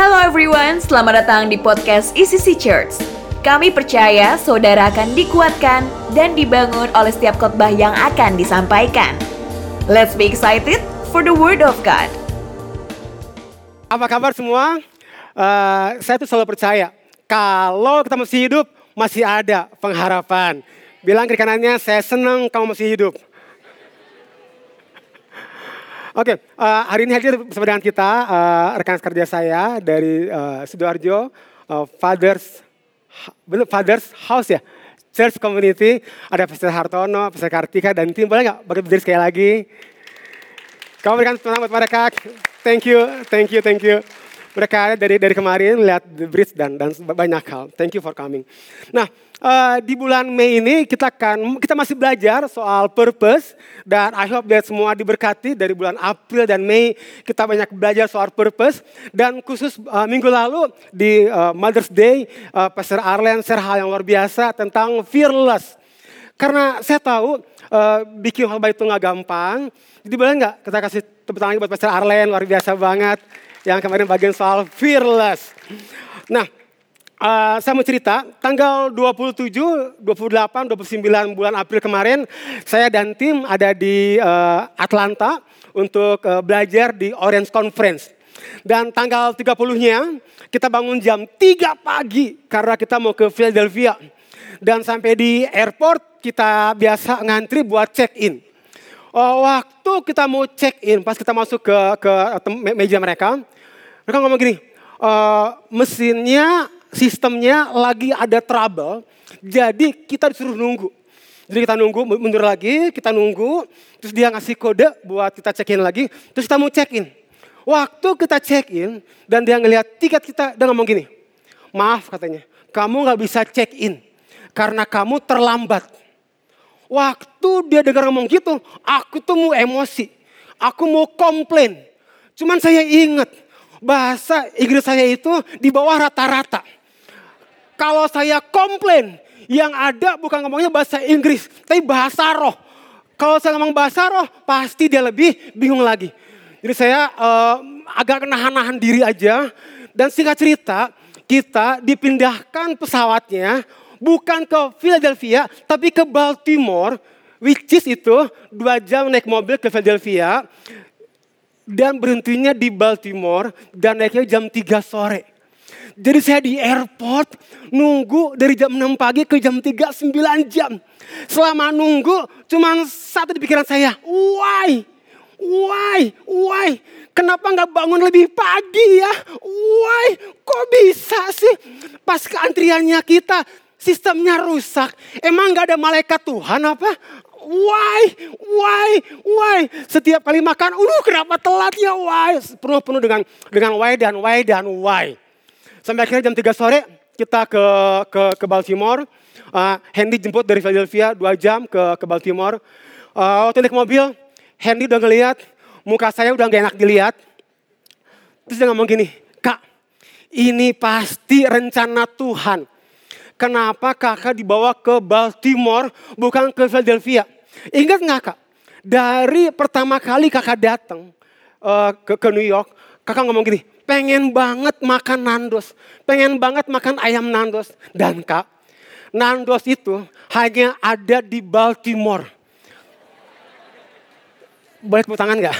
Hello everyone, selamat datang di podcast ECC Church. Kami percaya saudara akan dikuatkan dan dibangun oleh setiap khotbah yang akan disampaikan. Let's be excited for the word of God. Apa kabar semua? Uh, saya tuh selalu percaya kalau kita masih hidup masih ada pengharapan. Bilang ke kanannya, saya senang kamu masih hidup. Oke, okay, uh, hari ini hadir bersama dengan kita uh, rekan kerja saya dari uh, Sidoarjo, uh, Fathers, Fathers House ya, Church Community. Ada Pastor Hartono, Pastor Kartika dan tim. Boleh nggak bagi berdiri sekali lagi? Kamu berikan semangat buat mereka. Thank you, thank you, thank you mereka dari dari kemarin lihat the bridge dan dan banyak hal. Thank you for coming. Nah, uh, di bulan Mei ini kita akan kita masih belajar soal purpose dan I hope that semua diberkati dari bulan April dan Mei kita banyak belajar soal purpose dan khusus uh, minggu lalu di uh, Mother's Day uh, Pastor Arlen share hal yang luar biasa tentang fearless. Karena saya tahu uh, bikin hal baik itu nggak gampang. Jadi boleh nggak kita kasih tepuk tangan buat Pastor Arlen luar biasa banget yang kemarin bagian soal fearless. Nah, uh, saya mau cerita, tanggal 27, 28, 29 bulan April kemarin, saya dan tim ada di uh, Atlanta untuk uh, belajar di Orange Conference. Dan tanggal 30-nya kita bangun jam 3 pagi karena kita mau ke Philadelphia. Dan sampai di airport kita biasa ngantri buat check-in. Oh, waktu kita mau check in, pas kita masuk ke ke meja mereka, mereka ngomong gini, e, mesinnya, sistemnya lagi ada trouble, jadi kita disuruh nunggu. Jadi kita nunggu, mundur lagi, kita nunggu, terus dia ngasih kode buat kita check in lagi, terus kita mau check in. Waktu kita check in dan dia ngelihat tiket kita, dia ngomong gini, maaf katanya, kamu nggak bisa check in karena kamu terlambat. Waktu dia dengar ngomong gitu, aku tuh mau emosi. Aku mau komplain. Cuman saya ingat, bahasa Inggris saya itu di bawah rata-rata. Kalau saya komplain, yang ada bukan ngomongnya bahasa Inggris, tapi bahasa roh. Kalau saya ngomong bahasa roh, pasti dia lebih bingung lagi. Jadi saya uh, agak nahan-nahan diri aja. Dan singkat cerita, kita dipindahkan pesawatnya bukan ke Philadelphia, tapi ke Baltimore, which is itu dua jam naik mobil ke Philadelphia, dan berhentinya di Baltimore, dan naiknya jam 3 sore. Jadi saya di airport nunggu dari jam 6 pagi ke jam 3, 9 jam. Selama nunggu cuma satu di pikiran saya, why? Why? Why? Kenapa nggak bangun lebih pagi ya? Why? Kok bisa sih? Pas keantriannya kita Sistemnya rusak. Emang gak ada malaikat Tuhan apa? Why? Why? Why? Setiap kali makan, uh kenapa telat ya why? Penuh-penuh dengan dengan why dan why dan why. Sampai akhirnya jam 3 sore kita ke ke, ke Baltimore. Uh, Hendy jemput dari Philadelphia dua jam ke ke Baltimore. Uh, waktu naik mobil, Hendy udah ngeliat muka saya udah gak enak dilihat. Terus dia ngomong gini, Kak, ini pasti rencana Tuhan kenapa kakak dibawa ke Baltimore bukan ke Philadelphia. Ingat nggak kak? Dari pertama kali kakak datang uh, ke, ke New York, kakak ngomong gini, pengen banget makan nandos, pengen banget makan ayam nandos. Dan kak, nandos itu hanya ada di Baltimore. Boleh tepuk tangan nggak?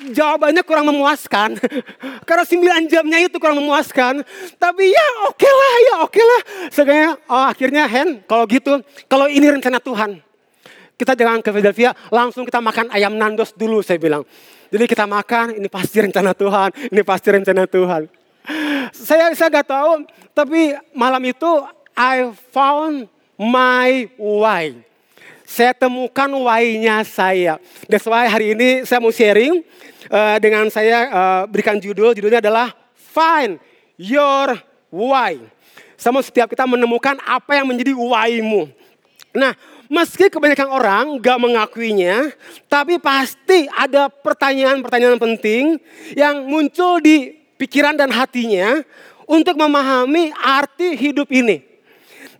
jawabannya kurang memuaskan. Karena 9 jamnya itu kurang memuaskan. Tapi ya oke okay lah, ya oke okay lah. Sehingga oh, akhirnya Hen, kalau gitu, kalau ini rencana Tuhan. Kita jangan ke Philadelphia, langsung kita makan ayam nandos dulu saya bilang. Jadi kita makan, ini pasti rencana Tuhan, ini pasti rencana Tuhan. Saya saya gak tahu, tapi malam itu I found my why. Saya temukan why-nya saya. That's why hari ini saya mau sharing uh, dengan saya uh, berikan judul, judulnya adalah Find Your Why. Sama setiap kita menemukan apa yang menjadi why-mu. Nah, meski kebanyakan orang gak mengakuinya, tapi pasti ada pertanyaan-pertanyaan penting yang muncul di pikiran dan hatinya untuk memahami arti hidup ini.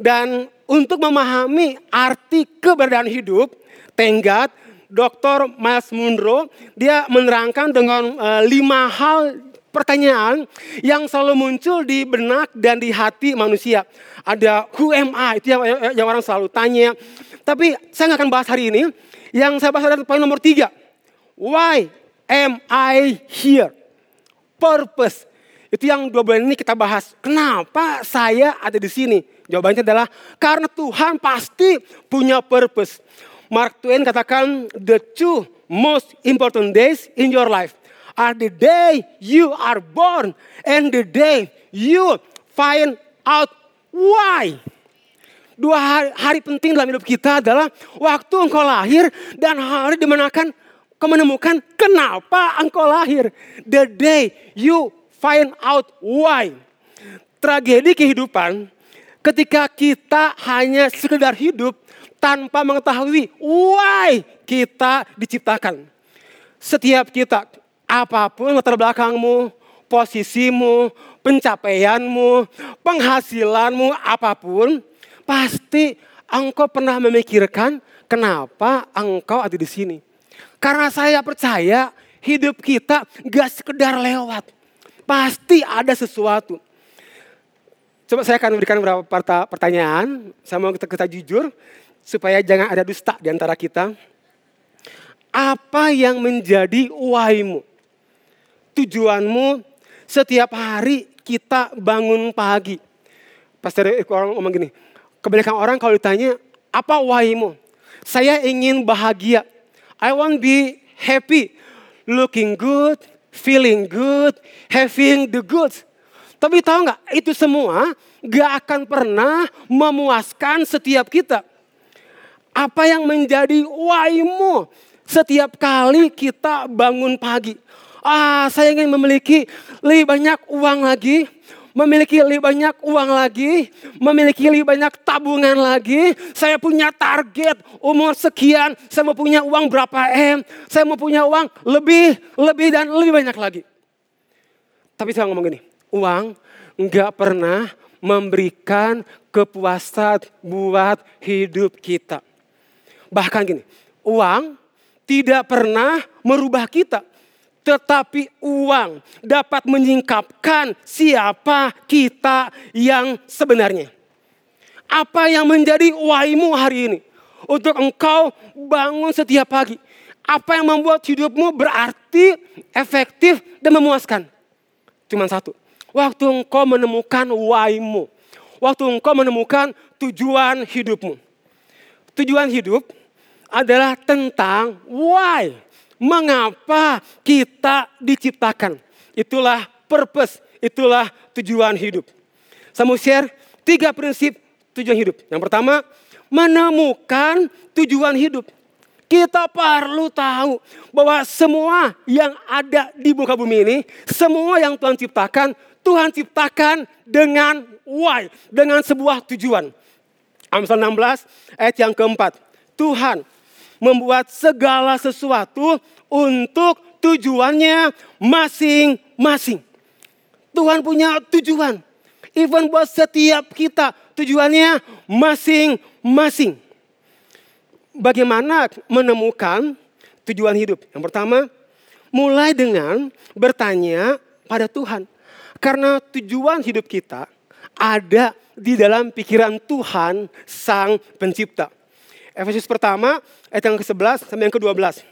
Dan untuk memahami arti keberadaan hidup, tenggat, Dr. Miles Munro, dia menerangkan dengan uh, lima hal pertanyaan yang selalu muncul di benak dan di hati manusia. Ada who am I, itu yang, yang orang selalu tanya. Tapi saya nggak akan bahas hari ini. Yang saya bahas adalah poin nomor tiga. Why am I here? Purpose. Itu yang dua bulan ini kita bahas. Kenapa saya ada di sini? Jawabannya adalah karena Tuhan pasti punya purpose. Mark Twain katakan the two most important days in your life are the day you are born and the day you find out why. Dua hari, hari penting dalam hidup kita adalah waktu engkau lahir dan hari dimanakan kau menemukan kenapa engkau lahir. The day you find out why. Tragedi kehidupan ketika kita hanya sekedar hidup tanpa mengetahui why kita diciptakan. Setiap kita, apa pun latar belakangmu, posisimu, pencapaianmu, penghasilanmu, apa pun, pasti engkau pernah memikirkan kenapa engkau ada di sini. Karena saya percaya hidup kita gak sekedar lewat. Pasti ada sesuatu. Coba saya akan memberikan beberapa pertanyaan. Saya mau kita, kita jujur supaya jangan ada dusta di antara kita. Apa yang menjadi waimu? Tujuanmu setiap hari kita bangun pagi. Pasti orang ngomong gini, kebanyakan orang kalau ditanya, apa waimu? Saya ingin bahagia. I want be happy, looking good, feeling good, having the goods. Tapi tahu nggak, itu semua gak akan pernah memuaskan setiap kita. Apa yang menjadi waimu setiap kali kita bangun pagi? Ah, saya ingin memiliki lebih banyak uang lagi, memiliki lebih banyak uang lagi, memiliki lebih banyak tabungan lagi. Saya punya target umur sekian, saya mau punya uang berapa M, saya mau punya uang lebih, lebih dan lebih banyak lagi. Tapi saya ngomong gini, uang nggak pernah memberikan kepuasan buat hidup kita. Bahkan gini, uang tidak pernah merubah kita. Tetapi uang dapat menyingkapkan siapa kita yang sebenarnya. Apa yang menjadi waimu hari ini? Untuk engkau bangun setiap pagi. Apa yang membuat hidupmu berarti, efektif, dan memuaskan? Cuma satu. Waktu engkau menemukan waimu. Waktu engkau menemukan tujuan hidupmu. Tujuan hidup adalah tentang why. Mengapa kita diciptakan. Itulah purpose, itulah tujuan hidup. Saya mau share tiga prinsip tujuan hidup. Yang pertama, menemukan tujuan hidup. Kita perlu tahu bahwa semua yang ada di muka bumi ini, semua yang Tuhan ciptakan, Tuhan ciptakan dengan why, dengan sebuah tujuan. Amsal 16 ayat yang keempat. Tuhan membuat segala sesuatu untuk tujuannya masing-masing. Tuhan punya tujuan. Even buat setiap kita tujuannya masing-masing. Bagaimana menemukan tujuan hidup? Yang pertama, mulai dengan bertanya pada Tuhan. Karena tujuan hidup kita ada di dalam pikiran Tuhan Sang Pencipta. Efesus pertama ayat yang ke-11 sampai yang ke-12.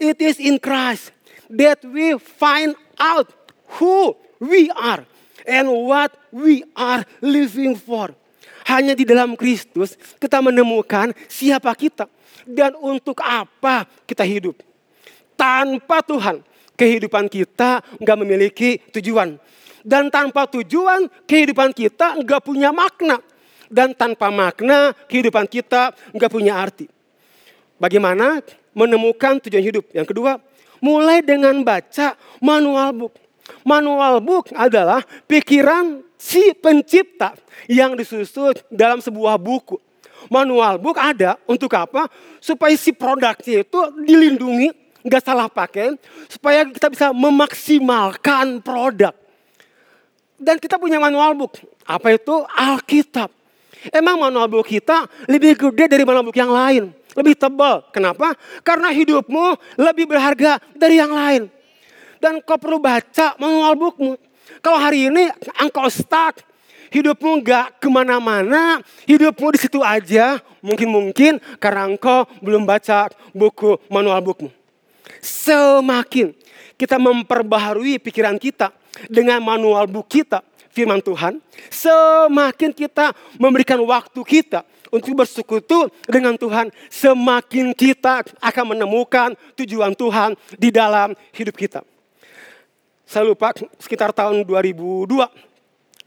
It is in Christ that we find out who we are and what we are living for. Hanya di dalam Kristus kita menemukan siapa kita dan untuk apa kita hidup. Tanpa Tuhan, kehidupan kita nggak memiliki tujuan. Dan tanpa tujuan, kehidupan kita nggak punya makna dan tanpa makna kehidupan kita nggak punya arti. Bagaimana menemukan tujuan hidup? Yang kedua, mulai dengan baca manual book. Manual book adalah pikiran si pencipta yang disusun dalam sebuah buku. Manual book ada untuk apa? Supaya si produknya itu dilindungi, nggak salah pakai, supaya kita bisa memaksimalkan produk. Dan kita punya manual book. Apa itu? Alkitab. Emang manual book kita lebih gede dari manual book yang lain. Lebih tebal. Kenapa? Karena hidupmu lebih berharga dari yang lain. Dan kau perlu baca manual bookmu. Kalau hari ini engkau stuck, hidupmu gak ke mana-mana, hidupmu di situ aja, mungkin-mungkin karena engkau belum baca buku manual bookmu. Semakin kita memperbaharui pikiran kita dengan manual book kita, firman Tuhan, semakin kita memberikan waktu kita untuk bersekutu dengan Tuhan, semakin kita akan menemukan tujuan Tuhan di dalam hidup kita. Saya lupa sekitar tahun 2002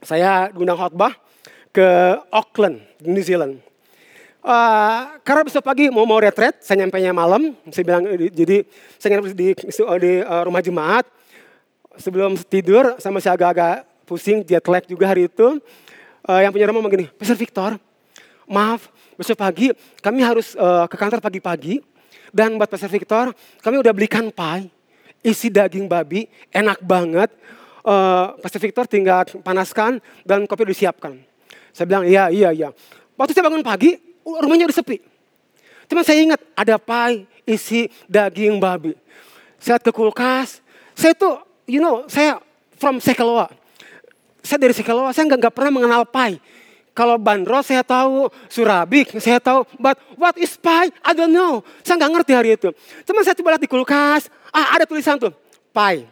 saya diundang khotbah ke Auckland, New Zealand. Uh, karena besok pagi mau mau retret, saya nyampe malam. Saya bilang jadi saya nginep di, di uh, rumah jemaat. Sebelum tidur, saya masih agak-agak pusing, jet lag juga hari itu. Uh, yang punya rumah begini, Pastor Victor, maaf, besok pagi kami harus uh, ke kantor pagi-pagi. Dan buat Pastor Victor, kami udah belikan pie isi daging babi, enak banget. Uh, Pastor Victor tinggal panaskan dan kopi disiapkan. Saya bilang, iya, iya, iya. Waktu saya bangun pagi, rumahnya udah sepi. Cuma saya ingat ada pie isi daging babi. Saya ke kulkas, saya tuh, you know, saya from Sekeloa. Saya dari Sekeloa, saya nggak pernah mengenal pie. Kalau bandros saya tahu, surabik saya tahu, but what is pie? I don't know. Saya nggak ngerti hari itu. Cuma saya coba lihat di kulkas, ah ada tulisan tuh, pie.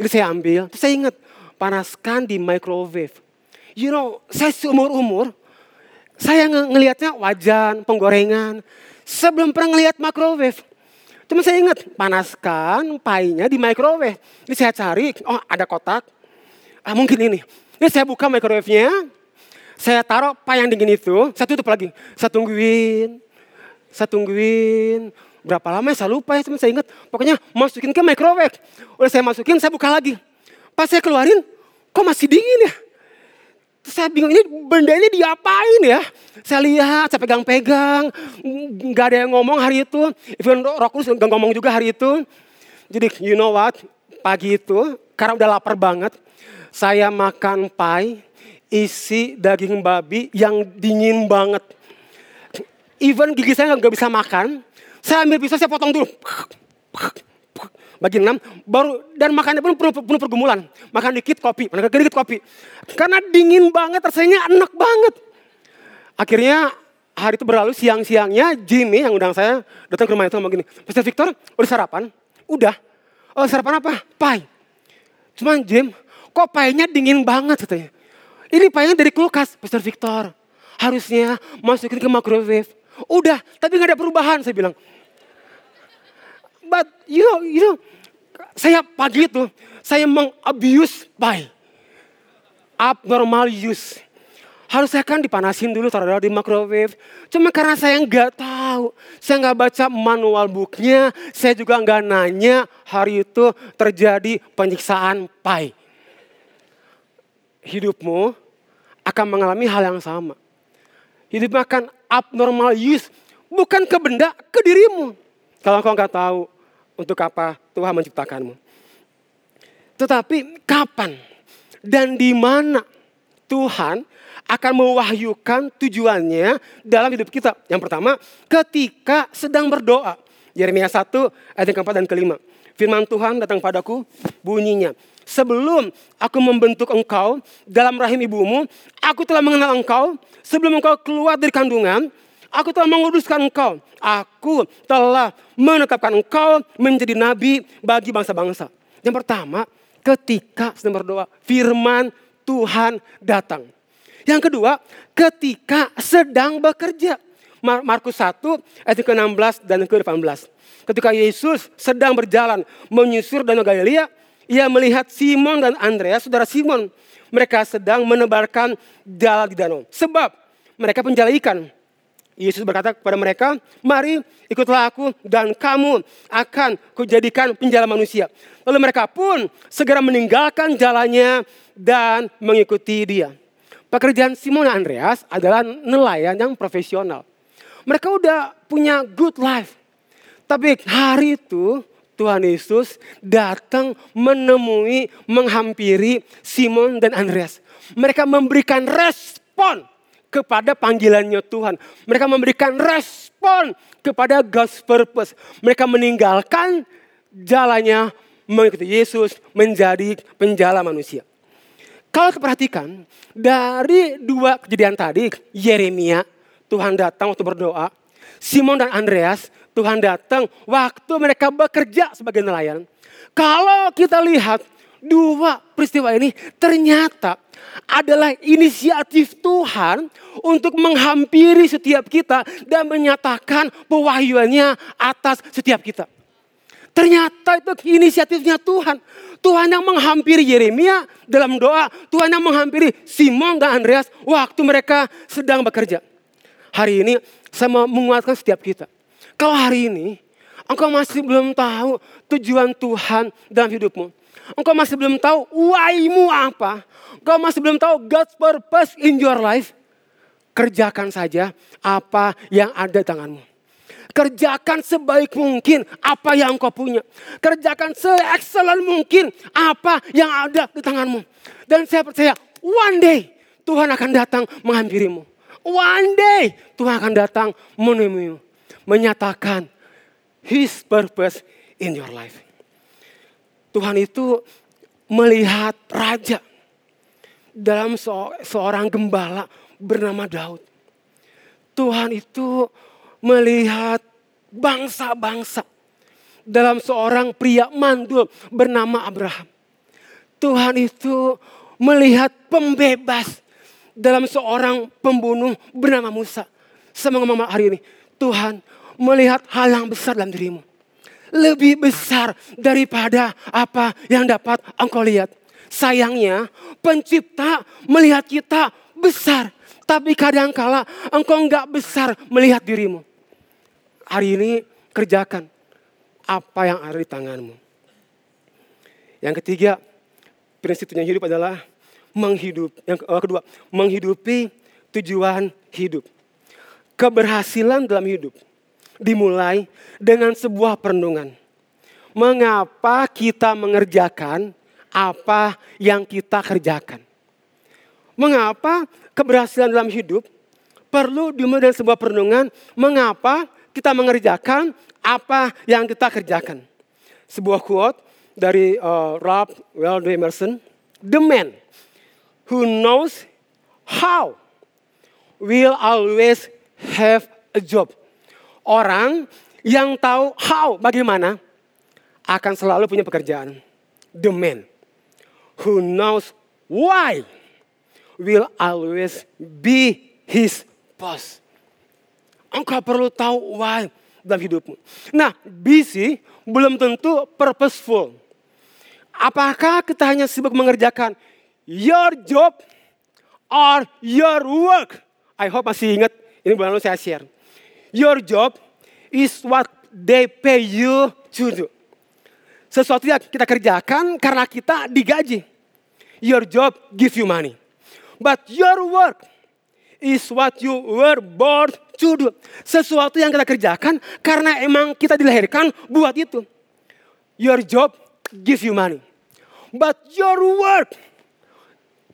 Jadi saya ambil, terus saya ingat, panaskan di microwave. You know, saya seumur-umur, saya ng ngelihatnya wajan, penggorengan. Sebelum pernah ngelihat microwave. Cuma saya ingat, panaskan pie-nya di microwave. Jadi saya cari, oh ada kotak. Ah mungkin ini. Jadi saya buka microwave-nya, saya taruh pie yang dingin itu, saya tutup lagi. Saya tungguin, saya tungguin. Berapa lama ya saya lupa ya, saya ingat. Pokoknya masukin ke microwave. Udah saya masukin, saya buka lagi. Pas saya keluarin, kok masih dingin ya? Terus saya bingung, ini benda ini diapain ya? Saya lihat, saya pegang-pegang. Gak ada yang ngomong hari itu. Even Rokus gak ngomong juga hari itu. Jadi you know what? Pagi itu, karena udah lapar banget. Saya makan pie isi daging babi yang dingin banget. Even gigi saya nggak bisa makan, saya ambil pisau saya potong dulu. Bagi enam, baru dan makannya pun penuh, penuh pergumulan. Makan dikit kopi, makan dikit kopi. Karena dingin banget, rasanya enak banget. Akhirnya hari itu berlalu siang-siangnya Jimmy yang undang saya datang ke rumah itu ngomong gini, Pastor Victor udah sarapan? Udah. Oh sarapan apa? Pai. Cuman Jim, kok painya dingin banget katanya. Ini payahnya dari kulkas, Pastor Victor. Harusnya masukin ke microwave. Udah, tapi nggak ada perubahan, saya bilang. But you know, you know, saya pagi itu, saya mengabuse pie. Abnormal use. Harusnya kan dipanasin dulu taruh di microwave. Cuma karena saya nggak tahu, saya nggak baca manual booknya, saya juga nggak nanya hari itu terjadi penyiksaan pie. Hidupmu akan mengalami hal yang sama. Hidupmu akan abnormal use, bukan ke benda, ke dirimu. Kalau engkau nggak tahu untuk apa Tuhan menciptakanmu. Tetapi kapan dan di mana Tuhan akan mewahyukan tujuannya dalam hidup kita. Yang pertama, ketika sedang berdoa. Yeremia 1 ayat yang keempat dan kelima. Firman Tuhan datang padaku bunyinya. Sebelum aku membentuk engkau dalam rahim ibumu, aku telah mengenal engkau. Sebelum engkau keluar dari kandungan, aku telah menguduskan engkau. Aku telah menetapkan engkau menjadi nabi bagi bangsa-bangsa. Yang pertama, ketika sedang berdoa, firman Tuhan datang. Yang kedua, ketika sedang bekerja. Markus 1 ayat ke-16 dan ke-18. Ketika Yesus sedang berjalan menyusur danau Galilea, ia melihat Simon dan Andreas, saudara Simon. Mereka sedang menebarkan jala di danau. Sebab mereka penjala ikan. Yesus berkata kepada mereka, mari ikutlah aku dan kamu akan kujadikan penjala manusia. Lalu mereka pun segera meninggalkan jalannya dan mengikuti dia. Pekerjaan Simon dan Andreas adalah nelayan yang profesional. Mereka udah punya good life. Tapi hari itu Tuhan Yesus datang menemui, menghampiri Simon dan Andreas. Mereka memberikan respon kepada panggilannya Tuhan. Mereka memberikan respon kepada God's purpose. Mereka meninggalkan jalannya mengikuti Yesus menjadi penjala manusia. Kalau perhatikan dari dua kejadian tadi, Yeremia, Tuhan datang waktu berdoa. Simon dan Andreas, Tuhan datang waktu mereka bekerja sebagai nelayan. Kalau kita lihat dua peristiwa ini ternyata adalah inisiatif Tuhan untuk menghampiri setiap kita dan menyatakan pewahyuannya atas setiap kita. Ternyata itu inisiatifnya Tuhan. Tuhan yang menghampiri Yeremia dalam doa. Tuhan yang menghampiri Simon dan Andreas waktu mereka sedang bekerja. Hari ini saya mau menguatkan setiap kita. Kalau hari ini engkau masih belum tahu tujuan Tuhan dalam hidupmu Engkau masih belum tahu why-mu apa. Engkau masih belum tahu God's purpose in your life. Kerjakan saja apa yang ada di tanganmu. Kerjakan sebaik mungkin apa yang engkau punya. Kerjakan se-excellent mungkin apa yang ada di tanganmu. Dan saya percaya one day Tuhan akan datang menghampirimu. One day Tuhan akan datang menemuimu. Menyatakan His purpose in your life. Tuhan itu melihat raja dalam seorang gembala bernama Daud. Tuhan itu melihat bangsa-bangsa dalam seorang pria mandul bernama Abraham. Tuhan itu melihat pembebas dalam seorang pembunuh bernama Musa. Semoga hari ini Tuhan melihat hal yang besar dalam dirimu lebih besar daripada apa yang dapat engkau lihat. Sayangnya pencipta melihat kita besar. Tapi kadangkala engkau enggak besar melihat dirimu. Hari ini kerjakan apa yang ada di tanganmu. Yang ketiga, prinsip tujuan hidup adalah menghidup. Yang kedua, menghidupi tujuan hidup. Keberhasilan dalam hidup dimulai dengan sebuah perenungan. Mengapa kita mengerjakan apa yang kita kerjakan? Mengapa keberhasilan dalam hidup perlu dimulai dengan sebuah perenungan? Mengapa kita mengerjakan apa yang kita kerjakan? Sebuah quote dari uh, Rob Waldo Emerson, "The man who knows how will always have a job." Orang yang tahu how, bagaimana, akan selalu punya pekerjaan. The man who knows why will always be his boss. Engkau perlu tahu why dalam hidupmu. Nah, busy belum tentu purposeful. Apakah kita hanya sibuk mengerjakan your job or your work? I hope masih ingat, ini bulan lalu saya share. Your job is what they pay you to do. Sesuatu yang kita kerjakan karena kita digaji. Your job give you money. But your work is what you were born to do. Sesuatu yang kita kerjakan karena emang kita dilahirkan buat itu. Your job give you money. But your work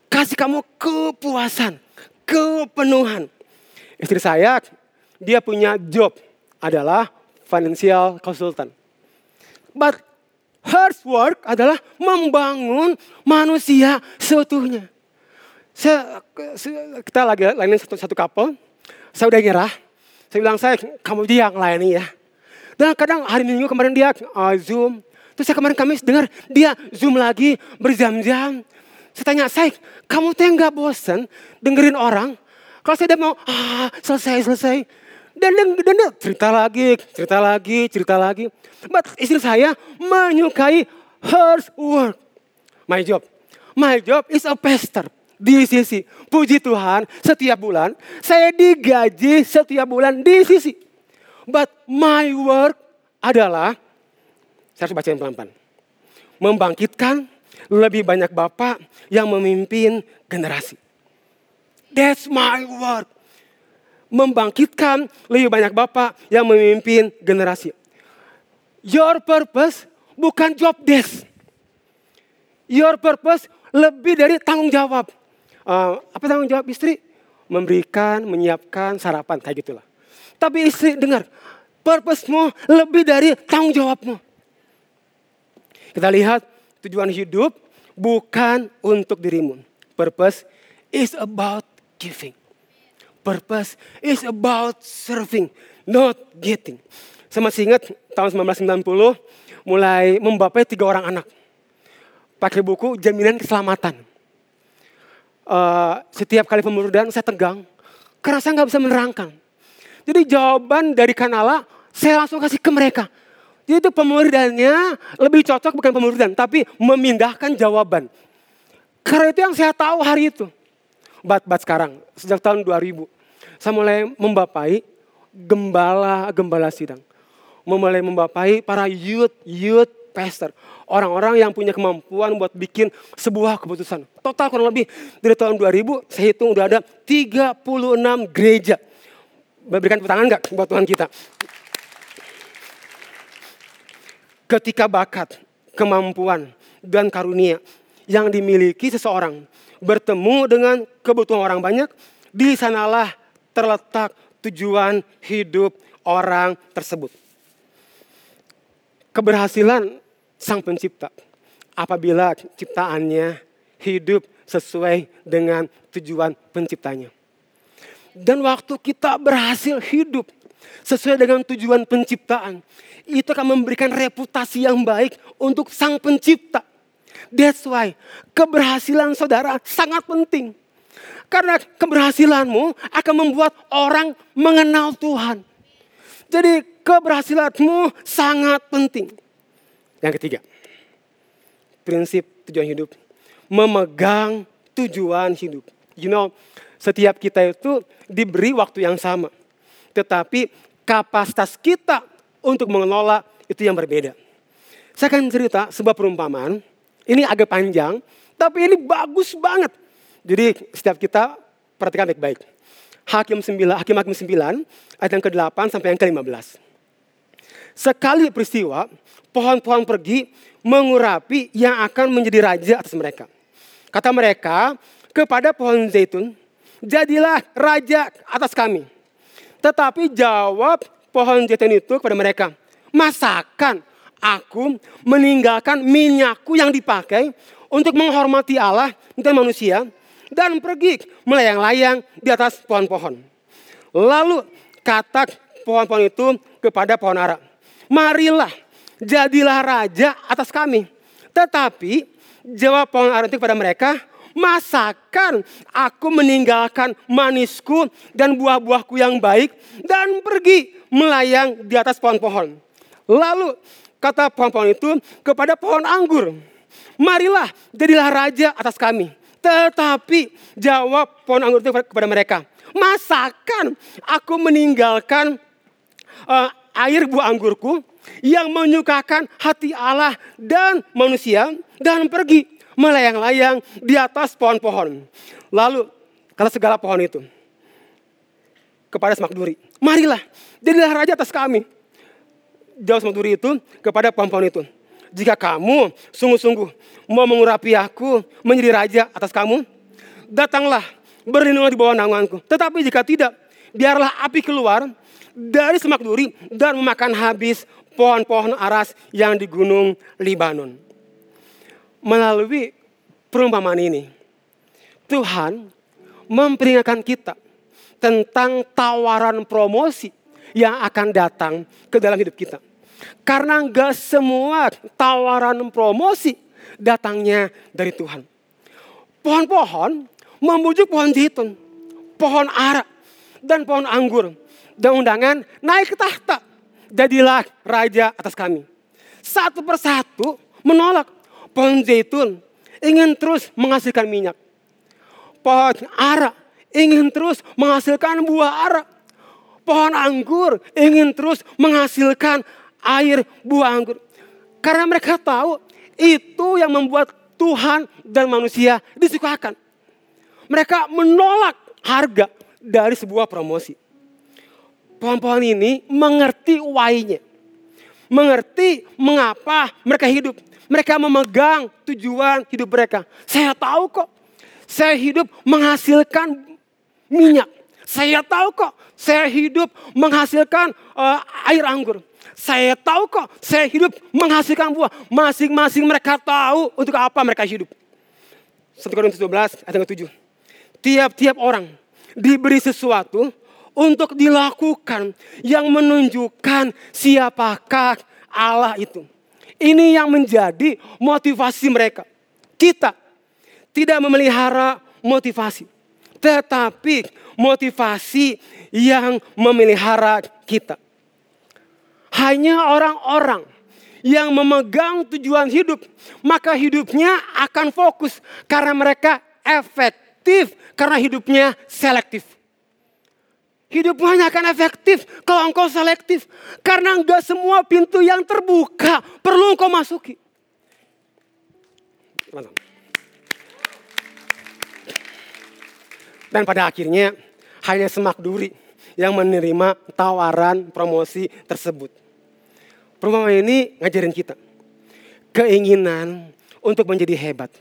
kasih kamu kepuasan, kepenuhan. Istri saya dia punya job adalah financial consultant. But her work adalah membangun manusia seutuhnya. Saya, kita lagi lain satu, satu couple, saya udah nyerah. Saya bilang, saya kamu dia yang layani ya. Dan kadang hari minggu kemarin dia uh, Zoom. Terus saya kemarin Kamis dengar dia Zoom lagi berjam-jam. Saya tanya, saya kamu tuh nggak bosen dengerin orang? Kalau saya udah mau, ah, selesai, selesai. Dan, dan, dan, dan cerita lagi, cerita lagi, cerita lagi. But istri saya menyukai her work. My job. My job is a pastor. Di sisi. Puji Tuhan, setiap bulan saya digaji setiap bulan di sisi. But my work adalah, saya harus bacain pelan-pelan. Membangkitkan lebih banyak bapak yang memimpin generasi. That's my work membangkitkan lebih banyak bapak yang memimpin generasi. Your purpose bukan job desk. Your purpose lebih dari tanggung jawab. Uh, apa tanggung jawab istri? memberikan, menyiapkan sarapan kayak gitulah. Tapi istri dengar, purpose-mu lebih dari tanggung jawabmu. Kita lihat tujuan hidup bukan untuk dirimu. Purpose is about giving. Purpose is about serving, not getting. Saya masih ingat tahun 1990 mulai membapai tiga orang anak. Pakai buku jaminan keselamatan. Uh, setiap kali pemuridan saya tegang karena saya nggak bisa menerangkan. Jadi jawaban dari Kanala saya langsung kasih ke mereka. Jadi itu pemuridannya lebih cocok bukan pemuridan, tapi memindahkan jawaban. Karena itu yang saya tahu hari itu. Bat-bat sekarang, sejak tahun 2000. Saya mulai membapai gembala-gembala sidang. Memulai membapai para youth, youth pastor. Orang-orang yang punya kemampuan buat bikin sebuah keputusan. Total kurang lebih dari tahun 2000, saya hitung udah ada 36 gereja. Berikan tangan enggak buat Tuhan kita? Ketika bakat, kemampuan, dan karunia yang dimiliki seseorang bertemu dengan kebutuhan orang banyak, di sanalah terletak tujuan hidup orang tersebut. Keberhasilan sang pencipta apabila ciptaannya hidup sesuai dengan tujuan penciptanya. Dan waktu kita berhasil hidup sesuai dengan tujuan penciptaan, itu akan memberikan reputasi yang baik untuk sang pencipta. That's why keberhasilan saudara sangat penting. Karena keberhasilanmu akan membuat orang mengenal Tuhan. Jadi keberhasilanmu sangat penting. Yang ketiga, prinsip tujuan hidup. Memegang tujuan hidup. You know, setiap kita itu diberi waktu yang sama. Tetapi kapasitas kita untuk mengelola itu yang berbeda. Saya akan cerita sebuah perumpamaan. Ini agak panjang, tapi ini bagus banget. Jadi setiap kita perhatikan baik-baik. Hakim 9, Hakim Hakim 9 ayat yang ke-8 sampai yang ke-15. Sekali peristiwa, pohon-pohon pergi mengurapi yang akan menjadi raja atas mereka. Kata mereka kepada pohon zaitun, jadilah raja atas kami. Tetapi jawab pohon zaitun itu kepada mereka, masakan aku meninggalkan minyakku yang dipakai untuk menghormati Allah dan manusia dan pergi melayang-layang di atas pohon-pohon. Lalu kata pohon-pohon itu kepada pohon ara, marilah jadilah raja atas kami. Tetapi jawab pohon ara itu kepada mereka, masakan aku meninggalkan manisku dan buah-buahku yang baik dan pergi melayang di atas pohon-pohon. Lalu kata pohon-pohon itu kepada pohon anggur, marilah jadilah raja atas kami. Tetapi jawab pohon anggur itu kepada mereka, masakan aku meninggalkan uh, air buah anggurku yang menyukakan hati Allah dan manusia dan pergi melayang-layang di atas pohon-pohon. Lalu kata segala pohon itu kepada semak duri, marilah jadilah raja atas kami. Jawab semak duri itu kepada pohon-pohon itu. Jika kamu sungguh-sungguh mau mengurapi aku menjadi raja atas kamu, datanglah berlindunglah di bawah naunganku. Tetapi jika tidak, biarlah api keluar dari semak duri dan memakan habis pohon-pohon aras yang di gunung Libanon. Melalui perumpamaan ini, Tuhan memperingatkan kita tentang tawaran promosi yang akan datang ke dalam hidup kita. Karena enggak semua tawaran promosi datangnya dari Tuhan. Pohon-pohon membujuk pohon zaitun, pohon ara, dan pohon anggur. Dan undangan naik ke tahta. Jadilah raja atas kami. Satu persatu menolak pohon zaitun ingin terus menghasilkan minyak. Pohon ara ingin terus menghasilkan buah ara. Pohon anggur ingin terus menghasilkan air buah anggur. Karena mereka tahu itu yang membuat Tuhan dan manusia disukakan. Mereka menolak harga dari sebuah promosi. Pohon-pohon ini mengerti why-nya. Mengerti mengapa mereka hidup. Mereka memegang tujuan hidup mereka. Saya tahu kok. Saya hidup menghasilkan minyak. Saya tahu kok, saya hidup menghasilkan uh, air anggur. Saya tahu kok, saya hidup menghasilkan buah. Masing-masing mereka tahu untuk apa mereka hidup. 1 Korintus 12 ayat 7. Tiap-tiap orang diberi sesuatu untuk dilakukan yang menunjukkan siapakah Allah itu. Ini yang menjadi motivasi mereka. Kita tidak memelihara motivasi, tetapi motivasi yang memelihara kita. Hanya orang-orang yang memegang tujuan hidup, maka hidupnya akan fokus karena mereka efektif karena hidupnya selektif. Hidupmu hanya akan efektif kalau engkau selektif. Karena enggak semua pintu yang terbuka perlu engkau masuki. Dan pada akhirnya hanya semak duri yang menerima tawaran promosi tersebut. Perumpamaan ini ngajarin kita. Keinginan untuk menjadi hebat.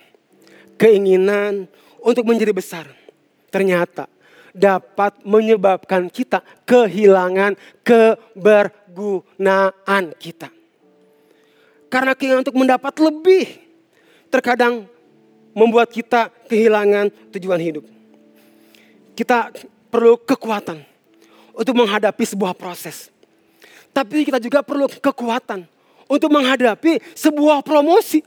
Keinginan untuk menjadi besar. Ternyata dapat menyebabkan kita kehilangan kebergunaan kita. Karena keinginan untuk mendapat lebih terkadang membuat kita kehilangan tujuan hidup. Kita perlu kekuatan untuk menghadapi sebuah proses. Tapi kita juga perlu kekuatan untuk menghadapi sebuah promosi.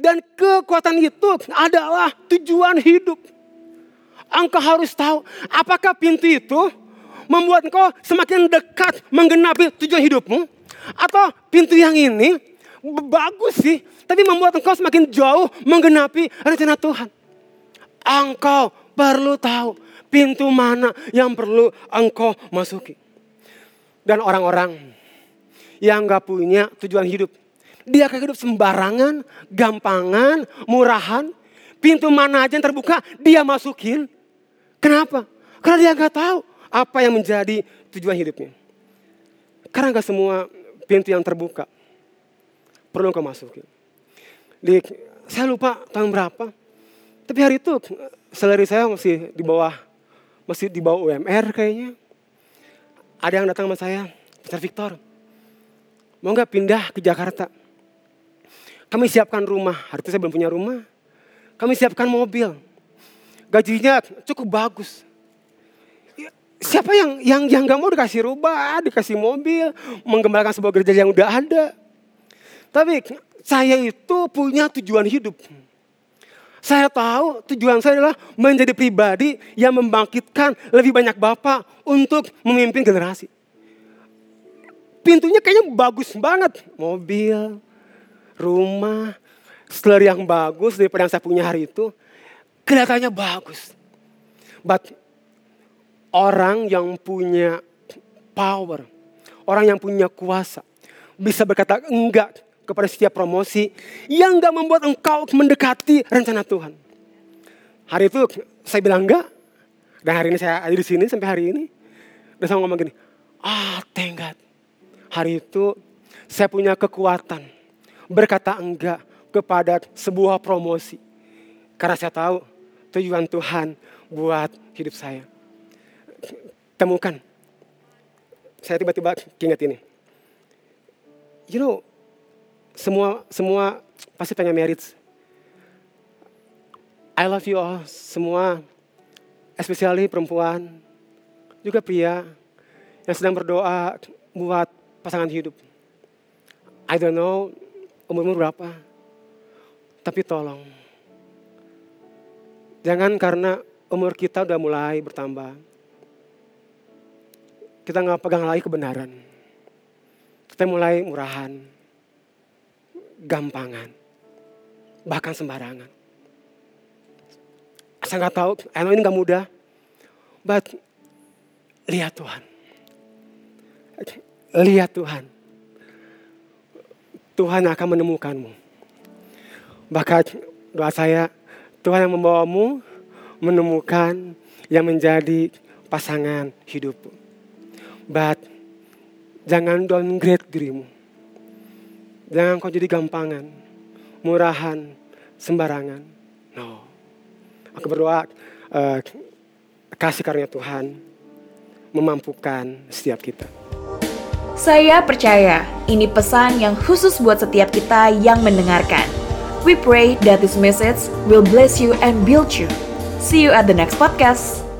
Dan kekuatan itu adalah tujuan hidup. Engkau harus tahu apakah pintu itu membuat engkau semakin dekat menggenapi tujuan hidupmu. Atau pintu yang ini bagus sih, tapi membuat engkau semakin jauh menggenapi rencana Tuhan. Engkau perlu tahu pintu mana yang perlu engkau masuki. Dan orang-orang yang gak punya tujuan hidup. Dia akan hidup sembarangan, gampangan, murahan. Pintu mana aja yang terbuka, dia masukin. Kenapa? Karena dia gak tahu apa yang menjadi tujuan hidupnya. Karena gak semua pintu yang terbuka perlu engkau masukin. Di, saya lupa tahun berapa. Tapi hari itu selera saya masih di bawah masih di bawah UMR kayaknya. Ada yang datang sama saya, Mr. Victor, mau nggak pindah ke Jakarta? Kami siapkan rumah, itu saya belum punya rumah. Kami siapkan mobil, gajinya cukup bagus. Siapa yang yang yang nggak mau dikasih rumah, dikasih mobil, mengembalikan sebuah gereja yang udah ada? Tapi saya itu punya tujuan hidup. Saya tahu tujuan saya adalah menjadi pribadi yang membangkitkan lebih banyak bapak untuk memimpin generasi. Pintunya kayaknya bagus banget. Mobil, rumah, seler yang bagus daripada yang saya punya hari itu. Kelihatannya bagus. But orang yang punya power, orang yang punya kuasa, bisa berkata enggak kepada setiap promosi yang gak membuat engkau mendekati rencana Tuhan. Hari itu saya bilang enggak. Dan hari ini saya ada di sini sampai hari ini. Dan saya ngomong gini, ah God. Hari itu saya punya kekuatan berkata enggak kepada sebuah promosi. Karena saya tahu tujuan Tuhan buat hidup saya. Temukan. Saya tiba-tiba ingat ini. You know, semua semua pasti pengen marriage. I love you all semua, especially perempuan, juga pria yang sedang berdoa buat pasangan hidup. I don't know umurmu berapa, tapi tolong. Jangan karena umur kita udah mulai bertambah. Kita nggak pegang lagi kebenaran. Kita mulai murahan gampangan. Bahkan sembarangan. Saya nggak tahu, emang ini nggak mudah. But lihat Tuhan. Lihat Tuhan. Tuhan akan menemukanmu. Bahkan doa saya, Tuhan yang membawamu menemukan yang menjadi pasangan hidupmu. But jangan downgrade dirimu. Jangan kau jadi gampangan, murahan, sembarangan. No. Aku berdoa uh, kasih karunia Tuhan memampukan setiap kita. Saya percaya ini pesan yang khusus buat setiap kita yang mendengarkan. We pray that this message will bless you and build you. See you at the next podcast.